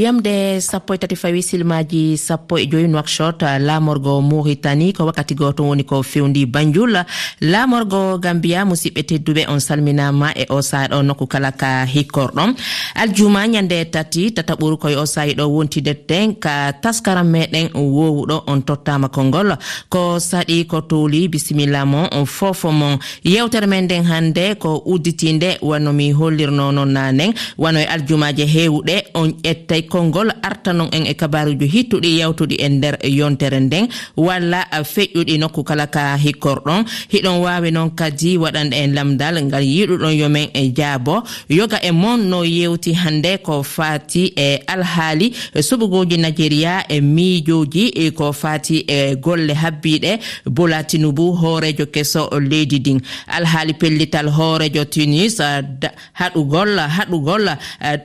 yamde sappo e tati fawi silmaji sappo e joyi noakshot lamorgo mauritani ko wakkati goto woni ko fewndi banjul. Lamorgo gambia musidɓe tedduɓe on salminama e o saha nokku kala ka hikkorɗon aljuma ñande tati tataɓuru koye o sahi ɗo wontideten ka taskaram meɗen wowuɗo on tottama konngol. Ko saɗi ko towli bisimilla mon on fofo mon yewtere men nden hande ko udditinde wannomi hollirno non nanen wano e aljumaji hewɗe on ƴetta konngol artanon en e kabaruji hittuɗi yawtuɗi e nder yontere nden. Walla feƴƴuɗi nokku kala ka hikkorɗon. Hiɗon wawi noon kadi waɗanɗe en lamdal ngal yiɗuɗon yomen e jaabo. Yoga e mon no yewti hannde ko fati e alhaali. Suɓugoji nigéria e miijoji e ko fati e golle habbiɗe bola tinubu hoorejo keso leydi din. Alhaali pellital hoorejo tunis haɗugol haɗugol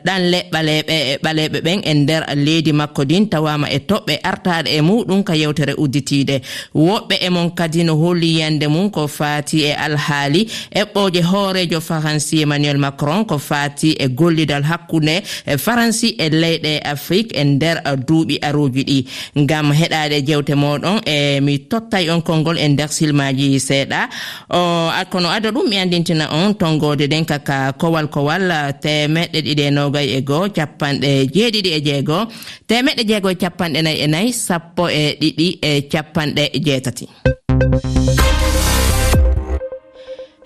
ɗanle ɓaleɓe ɓaleɓe worɓe ɓen e nder leydi makko din tawama e toɓɓe artaɗe e muɗum ka yewtere udditiɗe woɓɓe e mon kadi no holli yande mum ko fati e alhaali eɓɓoje hoorejo faransi emmanuel macron ko fati e gollidal hakkunde e faransi e leyɗe afrique e nder duuɓi aruji ɗi. Ngam heɗade jewte moɗon e mi tottay on konngol e nder silmaji seeɗa. Kono ada ɗum mi andintina on tongode ɗen kaka kowal kowal temeɗɗe ɗiɗi e nogay e goho capanɗe jee jeeɗiɗi e jeegoo temeɗɗe jeegoo e capanɗe nayi e nayi sappo e ɗiɗi e capanɗe jeetati.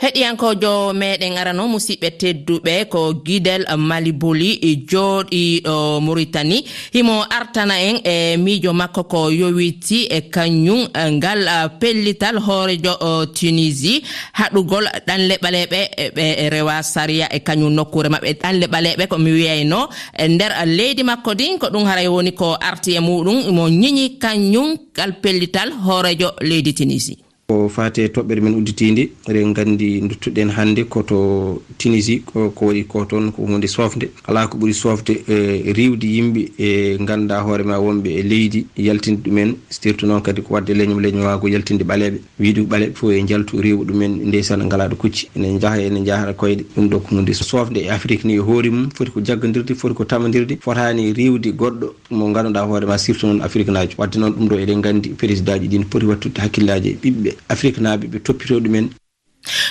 heɗiyankojo meɗen arano musidɓe tedduɓe ko guidel maliboli e jooɗiɗo maritani himo artana en e miijo makko ko yowiti e kañum e ngal e pellital hoorejo tunisie haɗugol ɗanle ɓaleɓe ɓe rewa saria e kañum nokkure maɓɓe. Ɗanle ɓaleɓe komi wiyayno e nder leydi makko din ko ɗum haray woni ko arti e muɗum mo ñiñi kañum ngal pellital hoorejo leydi tunisie ko fate toɓɓere men udditide eɗen gandi duttuɗen hannde koto tunisie ko waɗi ko toon ko hunde sofde ala ko ɓuuri sofde e riwde yimɓe e ganduɗa hoorema wonɓe e leydi yaltinde ɗumen surtout noon kadi ko wadde leñom wago yaltinde ɓaleɓe. Wiide ɓaleɓe fof e jaltu rewa ɗumen ndeysan ngalaɗo kucci. Ene jaaha ene jaahata koyɗe ɗum ɗo ko hunde sofde e afrique ni e hoore mum. Foti ko jaggodirde foti ko tamadirde fotani riwde goɗɗo mo ganduɗa hoorema surtout noon afrique naji wadde noon ɗum ɗo eɗen gandi président ji ɗin poti wattude hakkillaji e ɓiɓɓe. afrique naaɓe ɓe toppito ɗumen.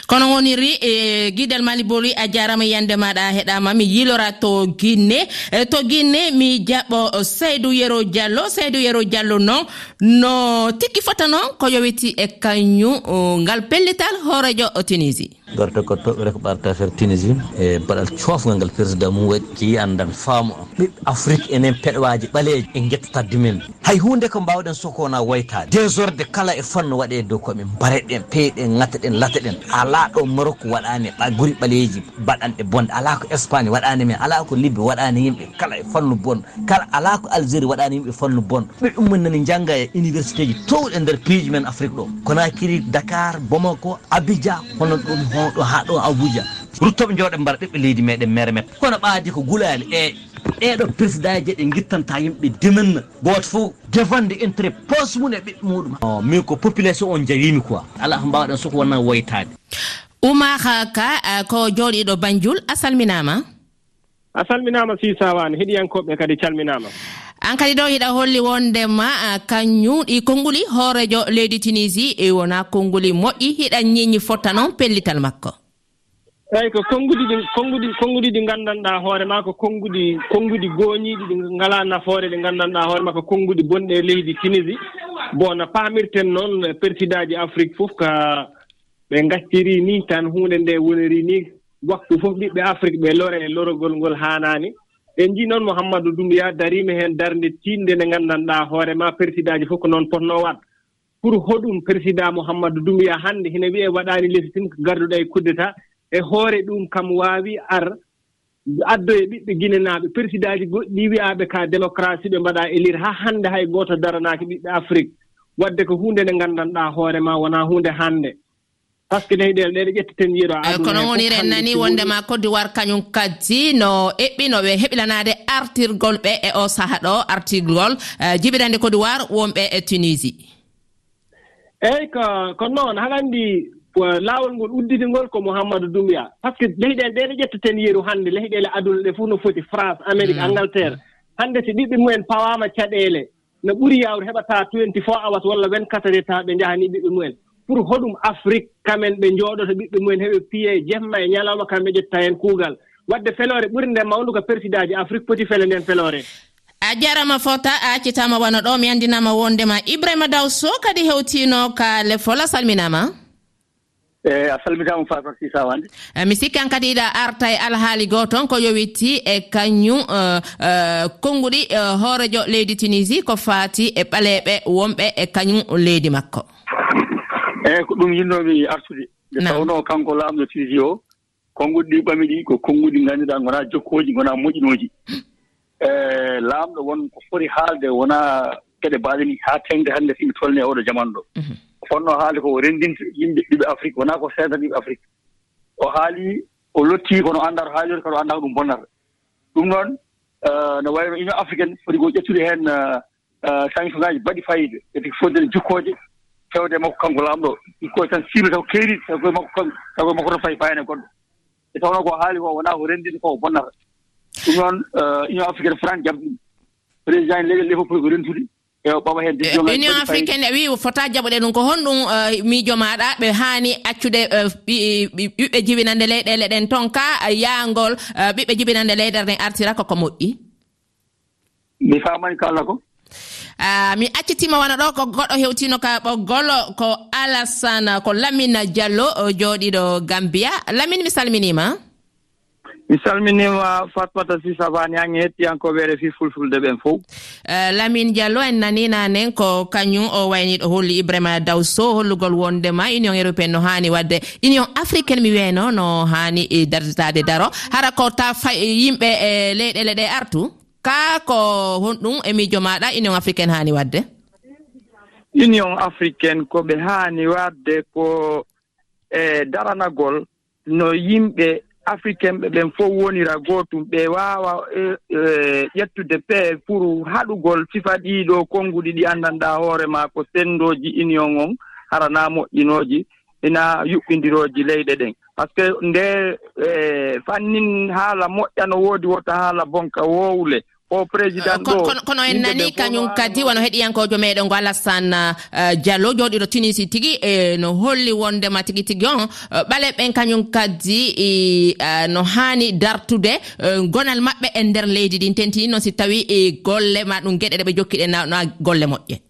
Kono woniri e guidel mali boli a jarama yande maɗa heɗama mi yilora to guinne e, to guinne mi jaɓɓo seydou yero diallo. Seydou yero diallo noon no tikki fota noon ko yowiti e kañum ngal pellital hoorejo tunisie. gorto toɓɓere ko ɓarta affaire tunisie e baɗal cofgal ngal président mum waɗi jeeyi andan faamu on ɓiɓɓe afrique enen peɗowaji ɓaleji e guettata dumen hay hunde ko mbawɗen sokona woytade désordre kala e fanno waɗe dow koɓe mbareɗen peyɗen gataɗen lataɗen ala ɗo marok waɗani guri ɓaleji baɗanɗe bonde. Ala ko espagne waɗani men ala ko libbe waɗani yimɓe kala e fannu bon kala ala ko algérie waɗani yimɓe fannu bon ɓe ɗummen nani jangga e université ji towɗe e nder piiji men afrique ɗo. Konakiri dakar bomako abidja hono ɗum mawɗo ha ɗo abuja. Ruttoɓe jooɗe mbara ɓiɓɓe leydi meɗen mere met kono ɓaadi ko gulali e ɗeɗo président ji ɗe guittanta yimɓe dimenna goto fo defande intérêt pos mum e ɓiɓɓe muɗum. Oh, min ko population on jawimi quoi. Ala ko mbawɗen soko wonna woytade oumar ka ko jooɗiɗo banjul a salminama a salminama si sawani heɗiyankoɓe kadi calminama an kadi ɗo hiɗa holli wondema kanñum ɗi konnguli hoorejo leydi tunisi wona konnguli moƴƴi hiɗa ñiñi fotta noon pellital makko. Eeyi ko konngudi ɗi konngudi konngudi ɗi nganndanɗaa hoore maa ko konngudi konngudi gooñiiɗi ɗi ngalaa nafoore ɗi nganndanɗaa hoore maa ko konngudi bonɗi e leydi tunisi bon no paamirten noon président ji afrique fof ko ɓe ngaccirii ni tan huunde nde woniri ni waktu fof ɓiɓɓe afrique ɓe lore e lorogol ngol haanaani. en njii noon mouhammadou ɗum ya dariima heen darnde tiiɗnde nde nganndanɗaa hoore maa président ji fof ko noon potnoo waɗ pour hoɗum président mouhammadou dumbiya hannde hina wiyee waɗaani lesi tin ko garduɗa e kuddeta e hoore ɗum kam waawi ar addoye ɓiɓɓe ginenaaɓe. Président ji goɗɗi wiyaaɓe ka démocratie ɓe mbaɗaa e élire haa hannde hay gooto daranaaki ɓiɓɓe afrique. Wadde ko huunde nde nganndanɗaa hoore maa wonaa huunde hannde. hakkine ɗel ɗeɗe ƴettiten yiɗo eh, kono e woni ren nani wondema côte d'ivoire kañum kadi no eɓɓinoɓe heɓlanade artirgol ɓe e o saaha ɗo artirgol eh, jibinande côte d'ivoire wonɓe e tunisie. Eeyi ko kono noon haɗa anndi eh, laawol ngol udditingol ko mouhammadou doumbia. Par ce que leyɗele ɗe ɗe ƴetteten yeru hannde leyɗele aduna ɗe fof no foti france amérique mm. angleterre. Hannde so ɓiɓɓe mumen pawaama caɗeele no ɓuri yaawru heɓataa twenty four hours walla vingt quatre heures tawa ɓe njahanii ɓiɓɓe mumen. pour hoɗum afrique kamen ɓe njooɗoto ɓiɓɓe mumen heɓe piye jemma e ñalawma kamɓe ƴetta heen kuugal. Wadde feloore ɓuri nden mawndu ko président ji afrique poti fele nden feloore. A jarama fota a accitama wona ɗo mi anndinama wondema ibrahima daw so kadi hewtino ka le fola salminama. Eyi a salmitama fata sisa wande. E, mi sikkan kadi iɗa arta e alhaali goo toon ko yowitti e kañum e, e, konnguɗi hoorejo leydi tunisie ko faati e ɓaleeɓe wonɓe e kañum leydi makko. eeyi ko ɗum yinnoomi artude nde tawnoo kanko laamɗo tigi o konnguɗi ɗi ɓami ɗi ko konnguɗi ngannduɗaa ngonaa jokkooji ngonaa moƴƴinooji. Mm. E laamɗo won ko foti haalde wonaa geɗe mbaaɗe ni haa teŋde hannde so simi tolni e oɗo jamanu ɗo. Mhm. Ko fotnoo haalde ko renndinta yimɓe ɓiɓe afrique wonaa ko seeda ɓiɓe afrique. O haalii o lottii kono annda to haalirde kono annda ko ɗum bonnata. Ɗum noon eh, no wayno union africaine foti ko ƴettude heen eh, eh, sanctionŋaaji baɗi fayide eti fodde ne jokkooje fewde makko kanko laamɗo ikkoye tan sibi taw keeri taw koye makko kanko taw koye makko to fayi fayane goɗɗo. E tawno ko haali ko wonaa ko renndini ko bonnata. Ɗum noon eh, union africaine france jaɓɗum président en leyɗel ɗe fof poti ko rentude. E ɓawa heen eh, union africaine wi fota jaɓoɗe ɗum ko honɗum eh, miijo maɗa ɓe haani accude ɓiɓɓe jibinande leyɗele ɗen toon ka yaangol ɓiɓɓe jibinande leyɗele ɗen artira koko moƴƴi. Mi faamani ko allah ko. uh, mi accitima wana ɗo ko goɗɗo hewtino ka ɓoggol ko alasana ko lamina diallo jooɗiɗo gambiya lamin mi salminima. Mi salminima fatmata si savani an hettiyankoɓe refi fulfulde ɓen fof uh, eh, lamine diallo en nanina nen ko kañum o wayniɗo holli ibrahima dawso hollugol wondema union européenne no hani wadde. Union africaine mi wiyno no hani e darditade daro. Hara ko ta yimɓe e leyɗele ɗe artu. ka ko honɗum e miijo maɗa union africaine haani waɗde union africaine ko ɓe haani waɗde ko e daranagol. No yimɓe africain ɓe ɓen fof wonira gootum ɓe waawa e, e, ƴettude pee pour haɗugol sifa ɗiiɗoo konnguɗi ɗi anndanɗa hoore maa ko senndooji union on haranaa moƴƴinooji ina yuɓɓindirooji leyɗe ɗen. par ce que nde e, fannin haala moƴƴa no woodi wota haala bonka woowle o président uh, ɗo kono en nani kañum kadi wono heɗiyankojo meɗen ngo alassane uh, diallo jooɗiɗo tunisi tigui e no holli wondema tigui tigui on. Uh, Ɓaale ɓen kañum kadi e, no hani dartude gonal mabɓe e nder leydi ɗin tentini noon si tawi e golle ma ɗum gueɗe ɗeɓe jokkiɗe na golle moƴƴe.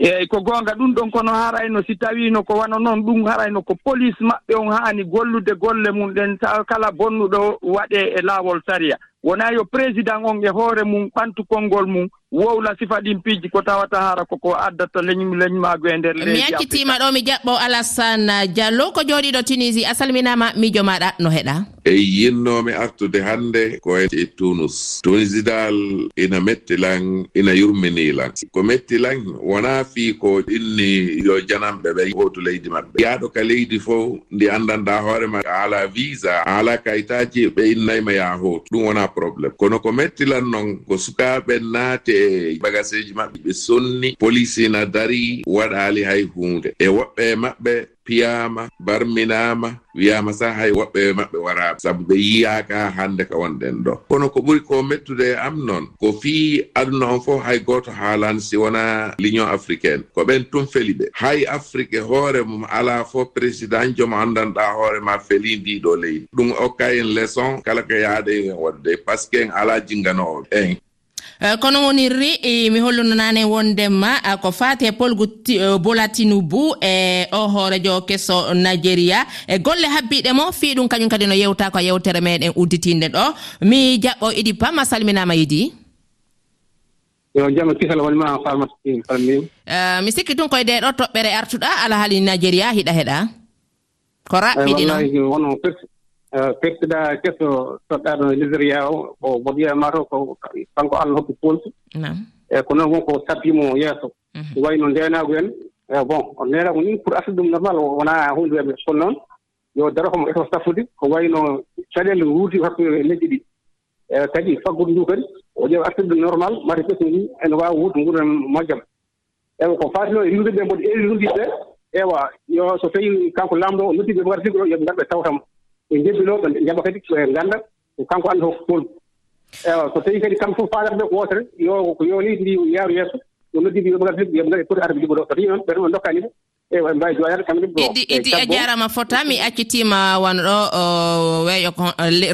eeyi ko goonga ɗum ɗon kono harayno si tawiino ko wano noon ɗum harayno ko police maɓɓe on haani gollude golle mum ɗen ta kala bonnuɗo waɗee e laawol sariya. Wonaa yo président on e hoore mum ɓantu konngol mum wowla sifa ɗin piiji ko tawata hara koko addata leñu leñmaago e ndeer leydi mi accitiima ɗo mi jaɓɓo alassane diallo ko jooɗiiɗo tunisie a salminaama miijo maaɗa no heɗaa eyi yinnoomi artude hannde ko e tunus tunisi dal ina mettilan ina yurminiilan ko mettilan wonaa fii ko inni yo janamɓe ɓe hootu leydi maɓɓe. Yaaɗo ka leydi fof ndi anndanɗaa hoore ma a visa a alaa kayitaaji ɓe innayma yaha hootu ɗum wonaa probléme kono ko mettilan noon ko sukaaɓe naati e bagaseji maɓɓe ɓe sonni polisi na dari waɗaali hay huunde. E woɓɓe maɓɓe piyama barminama wiyama sa hay woɓɓe maɓɓe wara saabu ɓe yiyaka hande ka wonɗen ɗo. Kono ko ɓuri ko mettude e am noon ko fii aduna on fof hay goto haalani si wona l'union africaine. Ko ɓen tum feli ɓe. Hay afrique hoore mum ala fof président jomo andanɗa hoorema feli ndiɗo leydi ɗum okka en leçon kala ko yaade en wadde par ce que en ala jinganoɓe en Eh, kono wonirri mi hollunonani wondema eh, ko fati e polgu eh, bola tinubu e o hoorejo kesso nigéria e golle habbiɗe mo fi ɗum kañum kadi no yewta ko yewtere meɗen udditinde ɗo. Mi jaɓɓo idi pama salminama idi. Yo jama kisal wonma farmatin salmin. Mi sikki tun koye nde ɗo toɓɓere artuɗa alahaali nigéria hiɗa heɗa. Ko raɓɓiɗi noon. Eh, pertiɗa keso toɗɗaɗo e nigéria o ko mboɗo to ko kanko allah hokki polsu e eh, ko noon wonko sabbimo yeeso. Mhm. Wayi no ndeenaagu en. Eh, bon ndeenaagu ni pour asde ɗum normal wonaa hunde weɓe kono noon. Yo daro komo eto saffude ko wayno caɗeele wuurti hakkude e leƴƴi ɗi. E kadi faggudu ndu kadi o ƴeewa artude normal mata pesi ndi ene waawa wuurde nguuren moƴƴam. Ewa ko faatino e yimɓe ɓe mboɗo eeri nundiɓe ɓe ewa yo so tawii kanko laamɗo o noddiɓe ɓe wartigo ɗo yoɓe ngarɓe tawtamo ɓe jebbiloo ɓe njaɓa kadi ɓe ngannda kanko annda hoko tolni ewa so tawii kadi kamɓe fof faadata ɓe wootere yo ko yo leydi ndi yaaru yeeso yo noddiɓe yoɓe ngadda yoɓe ngadda poti arde liɓo ɗo. So tawii noon ɓe ɗum ɓe dokkaani ɓe eyi en mbawi joyaade kamɓe idi idi a jarama fotta mi accitima wona ɗo weeyo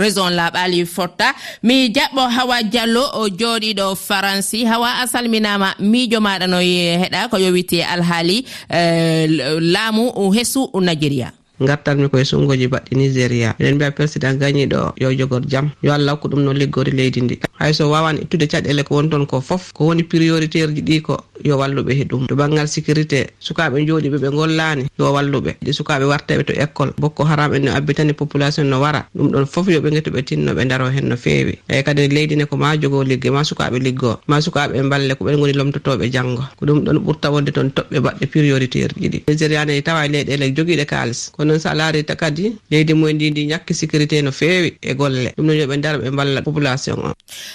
raison laaɓali fotta. Mi jaɓɓo hawa diallo o jooɗiɗo faransi. Hawa a salminama miijo maɗa no heeɗa ko yowiti alhaali eh, laamu hesu nigéria gartanmi koye sungoji baɗɗi nigéria eɗen mbiya président gagni yo jogor jaam yo allah hokku ɗum no liggori leydi ndi. Hayso wawan ittude caɗele ko woni toon ko foof ko woni prioritaire ji ɗi ko yo walluɓe he ɗum. To banggal sécurité sukaɓe jooɗiɓe ɓe gollani yo walluɓe. Ɗi sukaɓe warteɓe to école bokko haram en no abbitani population no wara. Ɗum ɗon foof yoɓe guetoɓe tinno ɓe daro hen no fewi eyyi kadi leydi ne ko ma jogo ligge ma sukaɓe liggo ma sukaɓe balle ko ɓen goni lomtotoɓe janggo ko ɗum ɗon ɓurta wonde toon toɓɓe baɗɗe prioritaire ɗiɗi nigéria ne tawa e leyɗele joguiɗe kalis kono noon sa laari kadi leydi mumen ndi ndi ñakki sécurité no feewi e golle. Ɗum noon yoɓe dara ɓe mballa population o.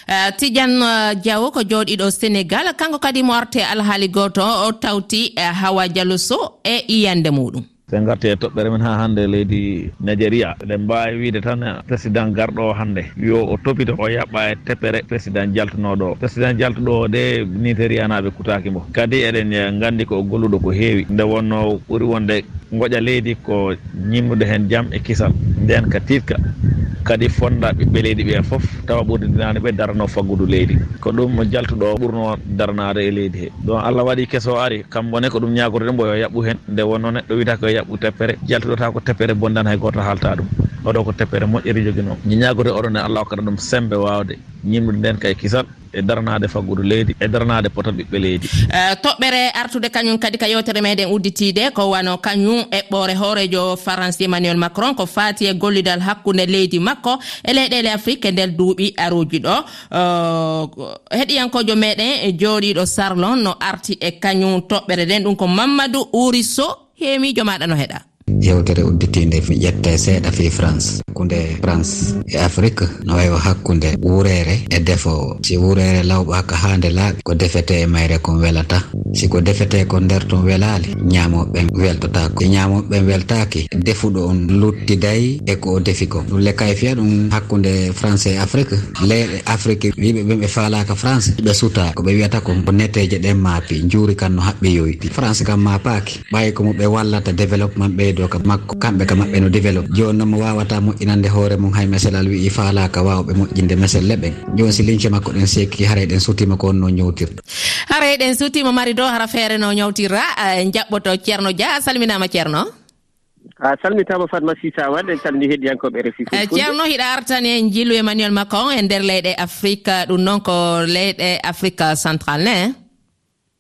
Eh, Tidiane eh, diawo ko jooɗiɗo sénégal. Kanko kadi mo arte alhaali gooto o tawti eh, hawa dialoso e iyande muɗum. sen garti e toɓɓere men ha hannde leydi nigéria eɗen mbawi wiide tan président garɗo o hannde yo o topita o yaɓɓa e teppere président jaltunoɗo o président jaltuɗo o de nigérianaɓe kutaki mo. Kadi eɗen gandi ko golluɗo ko heewi. Nde wonno ɓuuri wonde goƴa leydi ko ñimnude hen jaam e kisal. Nden ka titka kadi fonda ɓiɓɓe leydi ɓe foof tawa ɓurdinani ɓe darano faggudu leydi. Ko ɗum jaltuɗo ɓurno darnade e leydi he. Donc allah waɗi keso ari kambone ko ɗum ñagorde ɗen mbo yo yaɓɓu hen. Nde wonno neɗɗo wiyata ko yaɓɓu teppere jaltuɗota ko teppere bondan hay goto haalta ɗum. Oɗo ko teppere moƴƴere joguino ñiñagode oɗon e allah hokkata ɗum sembe wawde ñimɗude nden kay kisal e daranade faggudu leydi e daranade potal ɓiɓɓe leydi. E, toɓɓere artude kañum kadi ka yewtere meɗen udditide ko wano kañum eɓɓore hoorejo france emmanuel macron ko fati e gollidal hakkude leydi makko e leyɗele afrique e nder duuɓi aruji ɗo. Heɗiyankojo meɗen e jooɗiɗo sarlon no arti e kañum toɓɓere nden ɗum ko mamadou ouriso heemijo maɗa no heɗa. yewtere udditinde mi ƴette seeɗa fi france. Hakkunde france e afrique no wayo hakkunde wuurere e defowo si wuurere lawɓaka haa nde laaɓi ko defete e mayre kon welata. Siko defete ko nder ton welaali ñaamoɓe weltotako si e ñaamoɓe weltaki defuɗo on luttidayi e ko o defi ko. Ɗum lekkay e fiya ɗum hakkunde france e afrique. Leyɗe afrique wiɓe ɓen ɓe faalaka france ɓe suta. Koɓe wiyata ko netteje ɗen maapi juuri kan no haɓɓi yoyti. France kam maapaki ɓay komo ɓe wallata développement ɓeydo ɗo kam makko kamɓe ka maɓɓe no développe joni noon mo wawata moƴƴinande hoore mum hay meselal wi'i falaka wawɓe moƴƴinde meselle ɓen joni si lince makko ɗen sekki haara eɗen sutima ko onno ñowtirta haara eɗen sutima mari do hara feere no ñowtirra jaɓɓoto ceerno dia a salminama ceerno. A salmitama fatma sisawan en calmini heɗiyankoɓe refi eh, ceerno hiɗa artani en jillu emmanuel macron e nder leyɗe afrique ɗum noon ko leyɗe afrique central ne?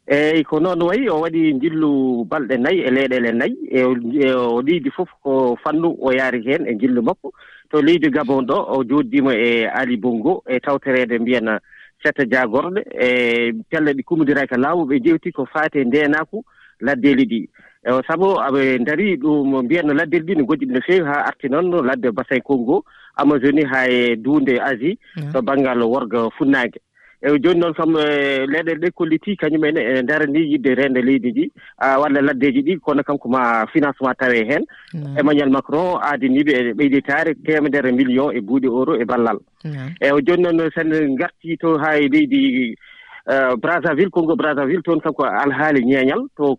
eeyi ko noon wayi o waɗi jillu balɗe nayi e leyɗele nayi e o e liidi fof ko fannu o yaari heen e jillu makko. To leydi gabon ɗo o jooɗdiima e ali bongo e tawtoreede mbiyana setta jaagorɗe e pelle ɗi kummodiraa laamu ɓe jewti ko faati e ndeenaaku laddeeli ɗi e sabu aɓe ndarii ɗum mbiyen no laddeeli ɗi no goɗɗi no feewi haa arti noon ladde bassin congo amazonie haa e duunde asie to baŋngal worga funnaange. eyi jooni noon kam e, leyɗele ɗe kolliti kañumen ene darani yidde rende leydi ndi walla laddeji ɗi kono kam ko ma financement tawe heen emmanuel macron aadaniɓe e ɓeyditare temedere million e buuɗi euro e ballal. Eyi jooni noon sen garti to ha e leydi brazzaville kongo brazzaville toon kam ko alhaali ñeeñal to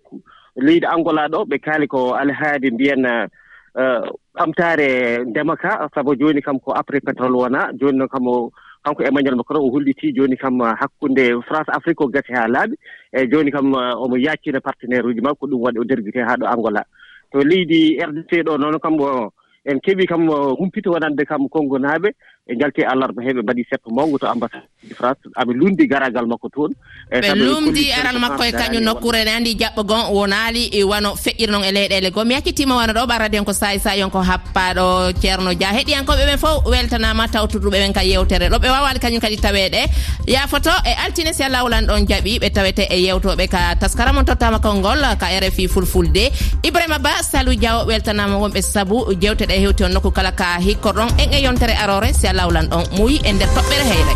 leydi angola ɗo ɓe kaali ko alhaali mbiyen e, ɓamtare ndema ka. Sabu jooni kam ko après pétrole wona jooni noon kam kanko Emmanuel Macron o hollitii jooni kam uh, hakkunde France Afrique o gasi haa laaɓi e jooni kam uh, omo yaaccina partenaire uji makko ko ɗum waɗi o dergitee haa ɗo Angola. To leydi RDC ɗo noon kam en keɓii kam humpito wonande kam konngolaaɓe e jalti e allarba heɓe mbaɗi seppo mawngo to ambassade de france. Aɓe lundi garagal makko toon. E ɓe lumdi aral makko e kañum nokkure ne anndi jaɓɓo gon wonaali e wano feƴƴir noon e leyɗele goo. Mi accittima wano ɗo ɓarade en ko sayi sa yon ko happaɗo ceerno dia. Heɗiyankoɓe ɓen fof weltanama tawtuduɓe ɓen ka yewtere ɗo. Ɓe wawali kañum kadi taweɗe yafoto e altine si allah wulan ɗon jaaɓi ɓe tawete e yewtoɓe ka taskara mon tottama konngol ka rfi fulfulde. Ibrahima ba salou diaw weltanama wonɓe saabu jewteɗe hewti on nokku kala ka hikkoɗon en e yontere arore si lawlan ɗon muuyi e nder toɓɓere heyre.